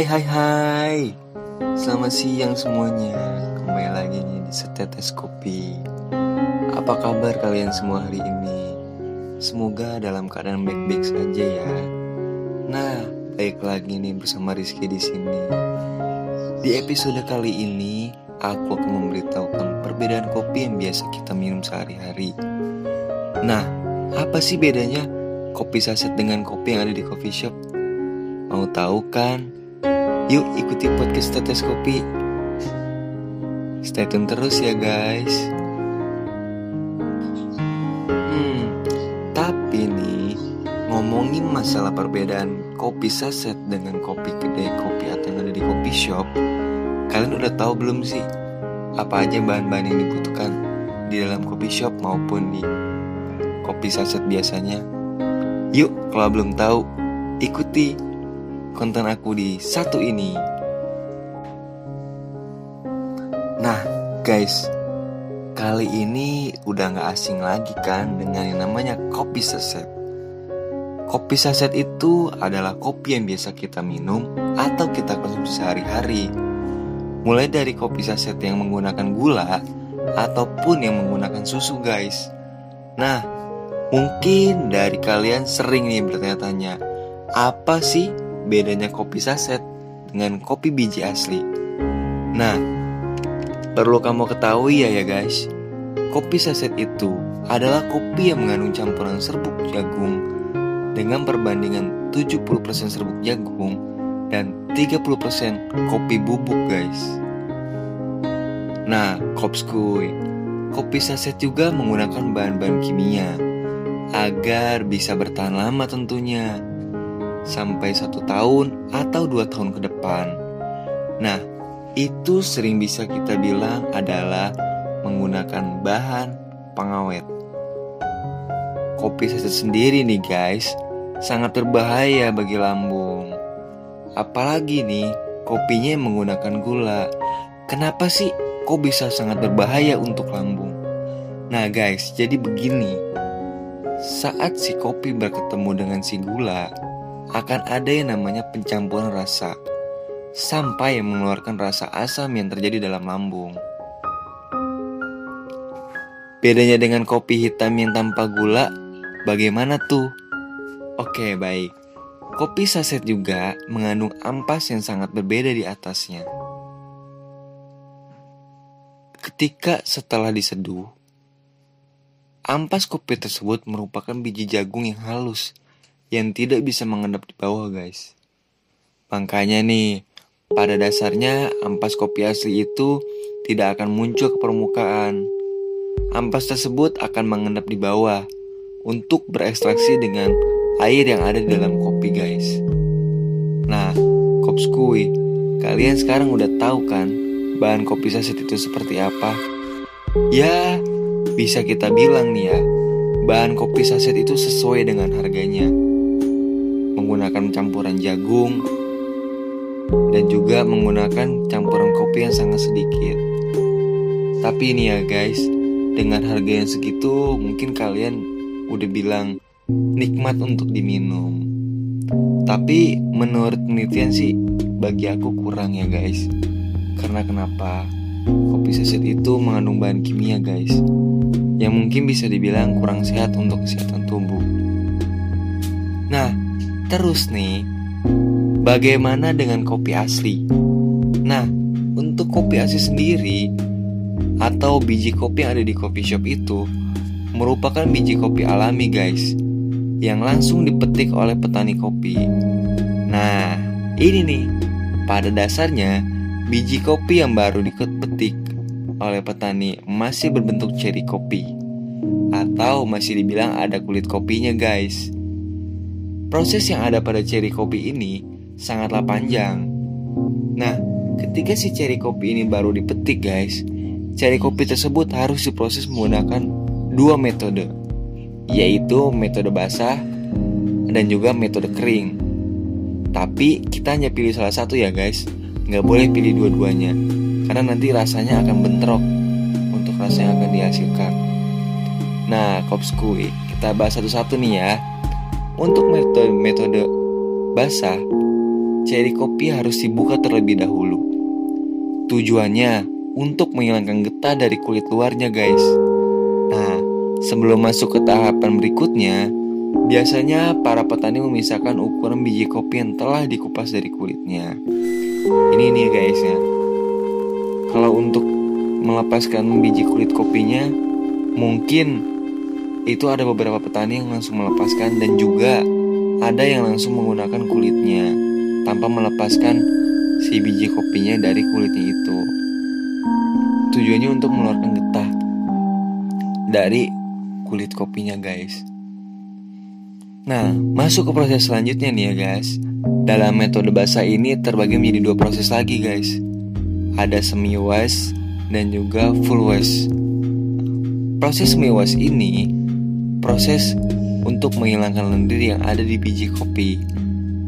Hai hai hai Selamat siang semuanya Kembali lagi nih di Setetes Kopi Apa kabar kalian semua hari ini? Semoga dalam keadaan baik-baik saja ya Nah, baik lagi nih bersama Rizky di sini. Di episode kali ini, aku akan memberitahukan perbedaan kopi yang biasa kita minum sehari-hari Nah, apa sih bedanya kopi saset dengan kopi yang ada di coffee shop? Mau tahu kan? Yuk ikuti podcast Tetes Kopi. Stay tune terus ya guys. Hmm, tapi nih ngomongin masalah perbedaan kopi saset dengan kopi kedai kopi atau yang ada di coffee shop, kalian udah tahu belum sih apa aja bahan-bahan yang dibutuhkan di dalam coffee shop maupun di kopi saset biasanya? Yuk, kalau belum tahu, ikuti konten aku di satu ini. Nah, guys, kali ini udah gak asing lagi kan dengan yang namanya kopi saset. Kopi saset itu adalah kopi yang biasa kita minum atau kita konsumsi sehari-hari. Mulai dari kopi saset yang menggunakan gula ataupun yang menggunakan susu, guys. Nah, mungkin dari kalian sering nih bertanya-tanya, apa sih bedanya kopi saset dengan kopi biji asli? Nah, perlu kamu ketahui ya ya guys, kopi saset itu adalah kopi yang mengandung campuran serbuk jagung dengan perbandingan 70% serbuk jagung dan 30% kopi bubuk guys. Nah, kopskuy, kopi saset juga menggunakan bahan-bahan kimia agar bisa bertahan lama tentunya sampai satu tahun atau dua tahun ke depan. Nah, itu sering bisa kita bilang adalah menggunakan bahan pengawet. Kopi saset sendiri nih guys, sangat berbahaya bagi lambung. Apalagi nih, kopinya menggunakan gula. Kenapa sih kok bisa sangat berbahaya untuk lambung? Nah guys, jadi begini. Saat si kopi berketemu dengan si gula, akan ada yang namanya pencampuran rasa. Sampai mengeluarkan rasa asam yang terjadi dalam lambung. Bedanya dengan kopi hitam yang tanpa gula, bagaimana tuh? Oke, baik. Kopi saset juga mengandung ampas yang sangat berbeda di atasnya. Ketika setelah diseduh, ampas kopi tersebut merupakan biji jagung yang halus yang tidak bisa mengendap di bawah, guys. Makanya nih, pada dasarnya ampas kopi asli itu tidak akan muncul ke permukaan. Ampas tersebut akan mengendap di bawah untuk berekstraksi dengan air yang ada di dalam kopi guys. Nah, kopskui, kalian sekarang udah tahu kan bahan kopi saset itu seperti apa? Ya, bisa kita bilang nih ya, bahan kopi saset itu sesuai dengan harganya. Menggunakan campuran jagung dan juga menggunakan campuran kopi yang sangat sedikit. Tapi ini ya guys, dengan harga yang segitu mungkin kalian udah bilang nikmat untuk diminum. Tapi menurut penelitian sih bagi aku kurang ya guys. Karena kenapa? Kopi saset itu mengandung bahan kimia guys. Yang mungkin bisa dibilang kurang sehat untuk kesehatan tubuh. Nah, terus nih, bagaimana dengan kopi asli? Nah, untuk kopi asli sendiri atau biji kopi yang ada di coffee shop itu merupakan biji kopi alami guys yang langsung dipetik oleh petani kopi. Nah, ini nih, pada dasarnya biji kopi yang baru dipetik oleh petani masih berbentuk cherry kopi atau masih dibilang ada kulit kopinya guys. Proses yang ada pada cherry kopi ini sangatlah panjang. Nah, ketika si cherry kopi ini baru dipetik guys, cherry kopi tersebut harus diproses menggunakan dua metode, yaitu metode basah dan juga metode kering. Tapi kita hanya pilih salah satu ya guys, nggak boleh pilih dua-duanya, karena nanti rasanya akan bentrok untuk rasa yang akan dihasilkan. Nah, kopskui, kita bahas satu-satu nih ya. Untuk metode metode basah, ceri kopi harus dibuka terlebih dahulu. Tujuannya untuk menghilangkan getah dari kulit luarnya, guys. Nah, sebelum masuk ke tahapan berikutnya, biasanya para petani memisahkan ukuran biji kopi yang telah dikupas dari kulitnya. Ini nih guys ya. Kalau untuk melepaskan biji kulit kopinya, mungkin itu ada beberapa petani yang langsung melepaskan dan juga ada yang langsung menggunakan kulitnya tanpa melepaskan si biji kopinya dari kulitnya itu. Tujuannya untuk mengeluarkan getah dari kulit kopinya guys. Nah, masuk ke proses selanjutnya nih ya guys. Dalam metode basah ini terbagi menjadi dua proses lagi guys. Ada semi wash dan juga full wash. Proses semi wash ini proses untuk menghilangkan lendir yang ada di biji kopi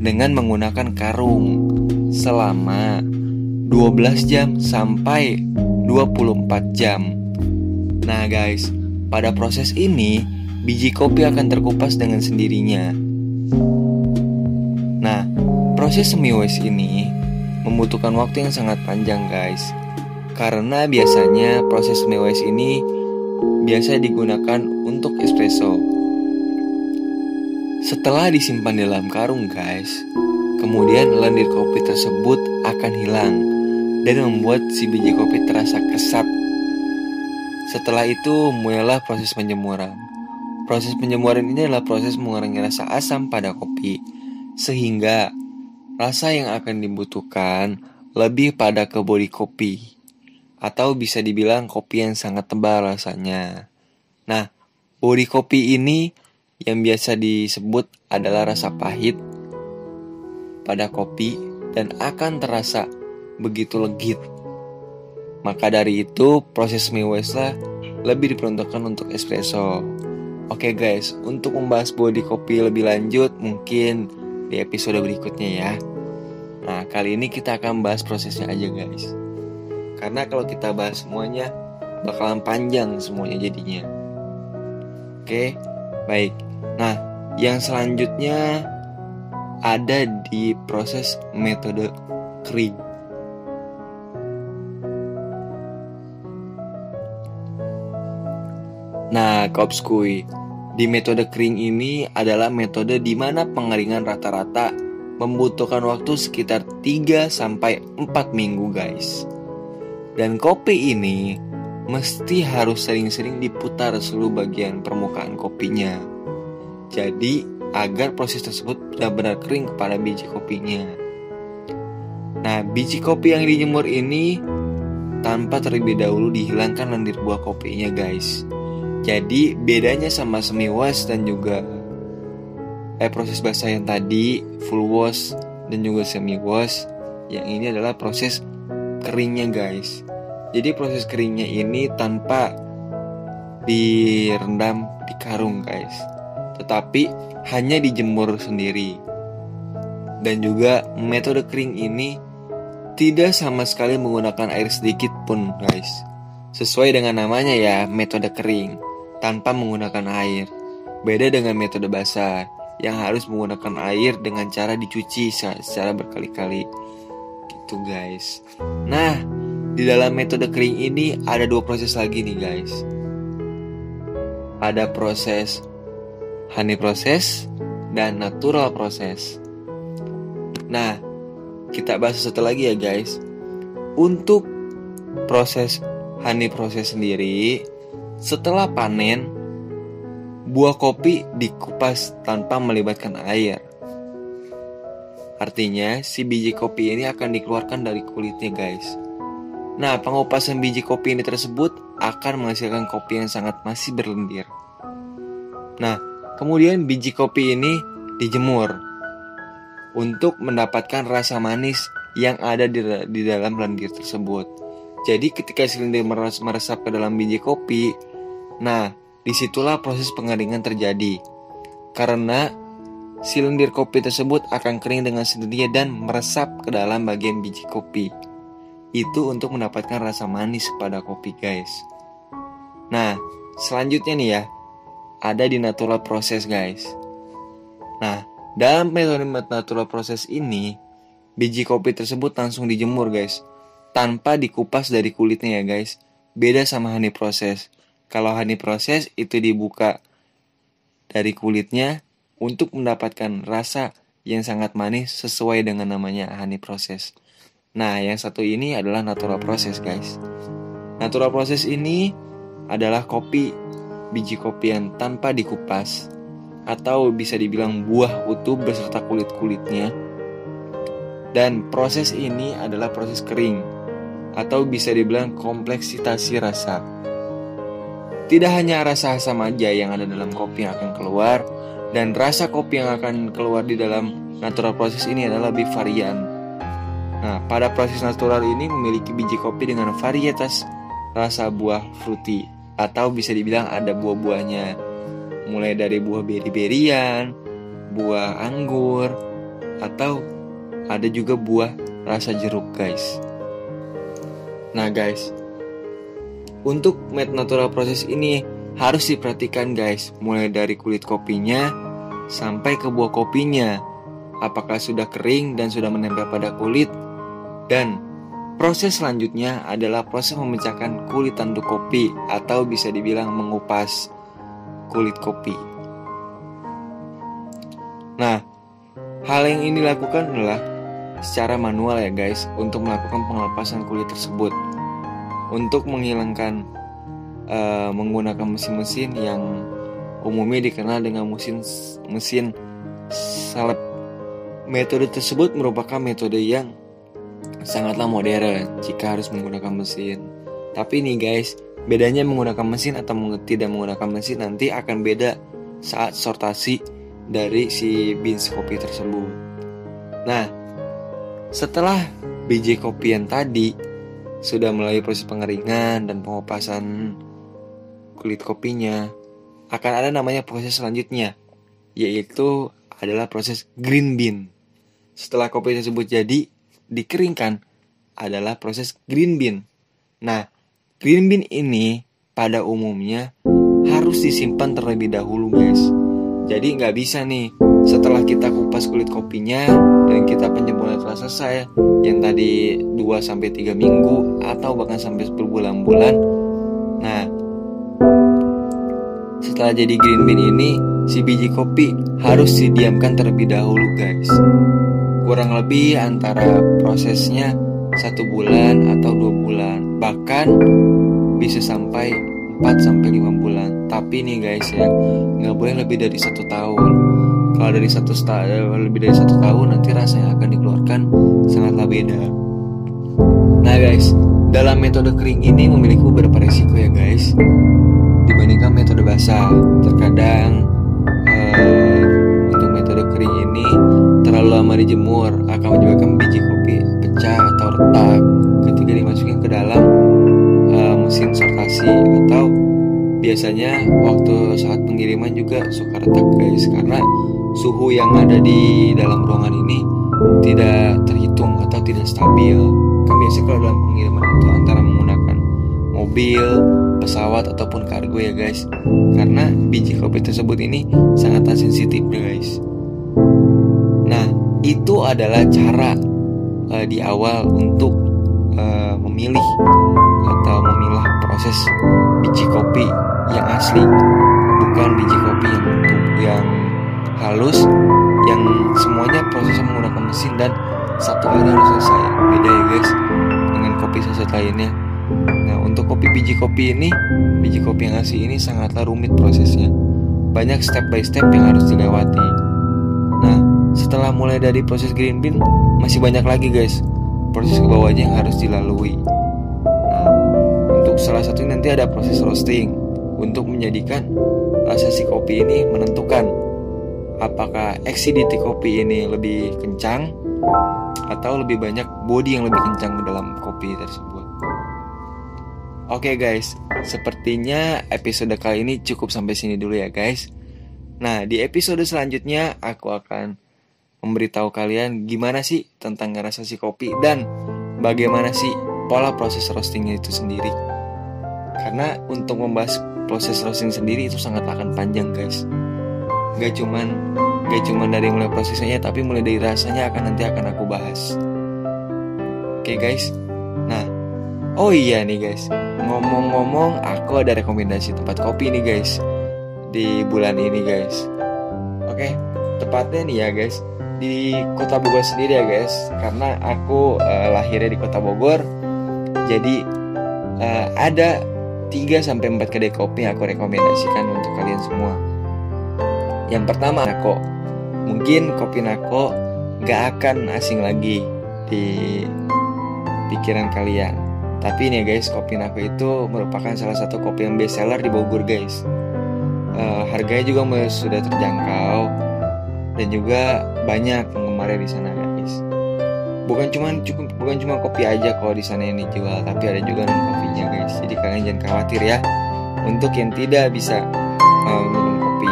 dengan menggunakan karung selama 12 jam sampai 24 jam. Nah, guys, pada proses ini biji kopi akan terkupas dengan sendirinya. Nah, proses semi wash ini membutuhkan waktu yang sangat panjang, guys. Karena biasanya proses semi wash ini biasa digunakan untuk espresso. Setelah disimpan di dalam karung, guys, kemudian lendir kopi tersebut akan hilang dan membuat si biji kopi terasa kesat. Setelah itu, mulailah proses penjemuran. Proses penjemuran ini adalah proses mengurangi rasa asam pada kopi, sehingga rasa yang akan dibutuhkan lebih pada ke body kopi, atau bisa dibilang kopi yang sangat tebal rasanya. Nah, body kopi ini yang biasa disebut adalah rasa pahit pada kopi dan akan terasa begitu legit. Maka dari itu proses Miwesa lebih diperuntukkan untuk espresso. Oke guys, untuk membahas body kopi lebih lanjut mungkin di episode berikutnya ya. Nah kali ini kita akan bahas prosesnya aja guys. Karena kalau kita bahas semuanya bakalan panjang semuanya jadinya. Oke, baik. Nah, yang selanjutnya ada di proses metode kering. Nah, Kopskui, di metode kering ini adalah metode di mana pengeringan rata-rata membutuhkan waktu sekitar 3 sampai 4 minggu, guys. Dan kopi ini mesti harus sering-sering diputar seluruh bagian permukaan kopinya jadi agar proses tersebut benar-benar kering kepada biji kopinya. Nah, biji kopi yang dijemur ini tanpa terlebih dahulu dihilangkan lendir buah kopinya, guys. Jadi bedanya sama semi wash dan juga eh proses basah yang tadi full wash dan juga semi wash, yang ini adalah proses keringnya, guys. Jadi proses keringnya ini tanpa direndam di karung, guys tetapi hanya dijemur sendiri. Dan juga metode kering ini tidak sama sekali menggunakan air sedikit pun, guys. Sesuai dengan namanya ya, metode kering tanpa menggunakan air. Beda dengan metode basah yang harus menggunakan air dengan cara dicuci secara berkali-kali. Gitu, guys. Nah, di dalam metode kering ini ada dua proses lagi nih, guys. Ada proses honey proses dan natural proses. Nah, kita bahas satu lagi ya guys. Untuk proses honey proses sendiri, setelah panen, buah kopi dikupas tanpa melibatkan air. Artinya, si biji kopi ini akan dikeluarkan dari kulitnya guys. Nah, pengupasan biji kopi ini tersebut akan menghasilkan kopi yang sangat masih berlendir. Nah, Kemudian biji kopi ini dijemur untuk mendapatkan rasa manis yang ada di, di dalam lendir tersebut. Jadi ketika silindir meresap ke dalam biji kopi, nah di situlah proses pengeringan terjadi. Karena silindir kopi tersebut akan kering dengan sendirinya dan meresap ke dalam bagian biji kopi. Itu untuk mendapatkan rasa manis pada kopi guys. Nah, selanjutnya nih ya, ada di natural proses guys. Nah, dalam metode natural proses ini biji kopi tersebut langsung dijemur guys, tanpa dikupas dari kulitnya ya guys. Beda sama honey proses. Kalau honey proses itu dibuka dari kulitnya untuk mendapatkan rasa yang sangat manis sesuai dengan namanya honey proses. Nah, yang satu ini adalah natural proses guys. Natural proses ini adalah kopi biji kopi yang tanpa dikupas atau bisa dibilang buah utuh beserta kulit-kulitnya. Dan proses ini adalah proses kering atau bisa dibilang kompleksitasi rasa. Tidak hanya rasa asam aja yang ada dalam kopi yang akan keluar dan rasa kopi yang akan keluar di dalam natural proses ini adalah lebih varian. Nah, pada proses natural ini memiliki biji kopi dengan varietas rasa buah fruity atau bisa dibilang ada buah-buahnya mulai dari buah beri-berian, buah anggur atau ada juga buah rasa jeruk guys. Nah guys, untuk made natural proses ini harus diperhatikan guys, mulai dari kulit kopinya sampai ke buah kopinya. Apakah sudah kering dan sudah menempel pada kulit dan Proses selanjutnya adalah proses memecahkan kulit tanduk kopi atau bisa dibilang mengupas kulit kopi. Nah, hal yang ini dilakukan adalah secara manual ya guys untuk melakukan pengelepasan kulit tersebut. Untuk menghilangkan uh, menggunakan mesin-mesin yang umumnya dikenal dengan mesin mesin salep. Metode tersebut merupakan metode yang sangatlah modern jika harus menggunakan mesin. Tapi nih guys, bedanya menggunakan mesin atau tidak menggunakan mesin nanti akan beda saat sortasi dari si beans kopi tersebut. Nah, setelah biji kopi yang tadi sudah melalui proses pengeringan dan pengupasan kulit kopinya, akan ada namanya proses selanjutnya, yaitu adalah proses green bean. Setelah kopi tersebut jadi, dikeringkan adalah proses green bean. Nah, green bean ini pada umumnya harus disimpan terlebih dahulu guys. Jadi nggak bisa nih setelah kita kupas kulit kopinya dan kita penjempuran telah selesai yang tadi 2 sampai 3 minggu atau bahkan sampai berbulan-bulan. Nah, setelah jadi green bean ini si biji kopi harus didiamkan terlebih dahulu guys. Kurang lebih antara prosesnya satu bulan atau dua bulan bahkan bisa sampai 4 sampai lima bulan. Tapi nih guys ya nggak boleh lebih dari satu tahun. Kalau dari satu tahun lebih dari satu tahun nanti rasa yang akan dikeluarkan sangatlah beda. Nah guys dalam metode kering ini memiliki beberapa resiko ya guys dibandingkan metode basah. Terkadang uh, untuk metode kering ini terlalu lama dijemur. Akan menyebabkan biji kopi pecah atau retak. Ketika dimasukin ke dalam uh, mesin sortasi atau biasanya waktu saat pengiriman juga suka retak guys. Karena suhu yang ada di dalam ruangan ini tidak terhitung atau tidak stabil. Kan biasanya kalau dalam pengiriman itu antara menggunakan mobil, pesawat ataupun kargo ya guys. Karena biji kopi tersebut ini sangat sensitif guys. Itu adalah cara uh, di awal untuk uh, memilih atau memilah proses biji kopi yang asli bukan biji kopi yang yang halus yang semuanya prosesnya menggunakan mesin dan satu hari harus selesai. Beda ya guys dengan kopi saset lainnya. nah kopi biji kopi ini biji kopi yang asli ini sangatlah rumit prosesnya. Banyak step by step yang harus dilewati. Nah setelah mulai dari proses green bean masih banyak lagi guys. Proses ke bawahnya yang harus dilalui. Nah, untuk salah satu nanti ada proses roasting. Untuk menjadikan rasa si kopi ini menentukan apakah acidity kopi ini lebih kencang atau lebih banyak body yang lebih kencang ke dalam kopi tersebut. Oke okay guys, sepertinya episode kali ini cukup sampai sini dulu ya guys. Nah, di episode selanjutnya aku akan memberitahu kalian gimana sih tentang rasa si kopi dan bagaimana sih pola proses roastingnya itu sendiri. Karena untuk membahas proses roasting sendiri itu sangat akan panjang guys. Gak cuman Gak cuma dari mulai prosesnya tapi mulai dari rasanya akan nanti akan aku bahas. Oke guys. Oh iya nih guys. Ngomong-ngomong, aku ada rekomendasi tempat kopi nih guys di bulan ini guys. Oke, tepatnya nih ya guys di kota Bogor sendiri ya guys. Karena aku uh, lahirnya di kota Bogor, jadi uh, ada 3 sampai 4 kedai kopi yang aku rekomendasikan untuk kalian semua. Yang pertama, Nako. Mungkin kopi Nako gak akan asing lagi di pikiran kalian. Tapi ini ya guys, kopi Nako itu merupakan salah satu kopi yang best seller di Bogor guys. Uh, harganya juga sudah terjangkau dan juga banyak penggemarnya di sana guys. Bukan cuma cukup bukan cuma kopi aja kalau di sana yang dijual, tapi ada juga non kopinya guys. Jadi kalian jangan khawatir ya. Untuk yang tidak bisa uh, minum kopi.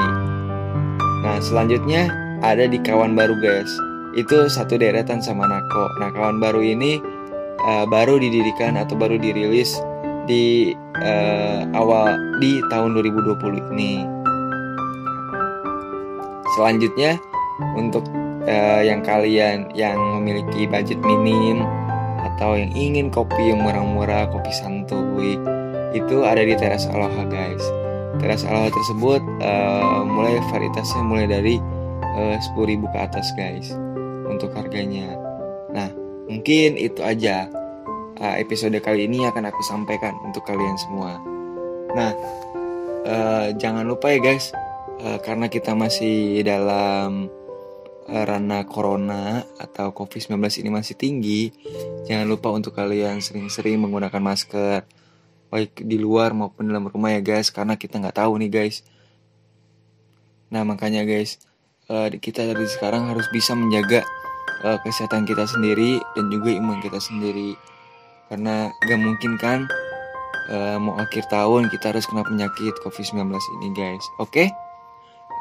Nah selanjutnya ada di Kawan Baru guys. Itu satu deretan sama Nako. Nah Kawan Baru ini uh, baru didirikan atau baru dirilis di uh, awal di tahun 2020 ini. Selanjutnya untuk uh, yang kalian yang memiliki budget minim atau yang ingin kopi yang murah-murah, kopi santuy, itu ada di Teras Aloha guys. Teras Aloha tersebut uh, mulai varietasnya mulai dari sepuluh ribu ke atas guys untuk harganya. Nah mungkin itu aja uh, episode kali ini akan aku sampaikan untuk kalian semua. Nah, uh, jangan lupa ya guys, uh, karena kita masih dalam ranah corona atau COVID-19 ini masih tinggi, jangan lupa untuk kalian sering-sering menggunakan masker, baik di luar maupun dalam rumah ya guys, karena kita nggak tahu nih guys. Nah makanya guys, kita dari sekarang harus bisa menjaga uh, kesehatan kita sendiri dan juga imun kita sendiri karena gak mungkin kan uh, mau akhir tahun kita harus kena penyakit COVID-19 ini guys. Oke, okay?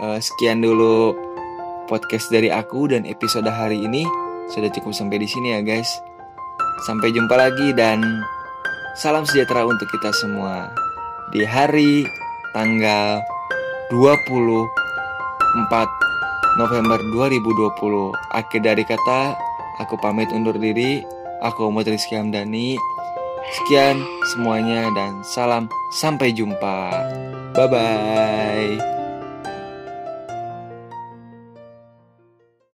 uh, sekian dulu podcast dari aku dan episode hari ini sudah cukup sampai di sini ya guys. Sampai jumpa lagi dan salam sejahtera untuk kita semua di hari tanggal 24 November 2020. Akhir dari kata, aku pamit undur diri. Aku Muhammad Rizky Hamdani. Sekian semuanya dan salam sampai jumpa. Bye bye.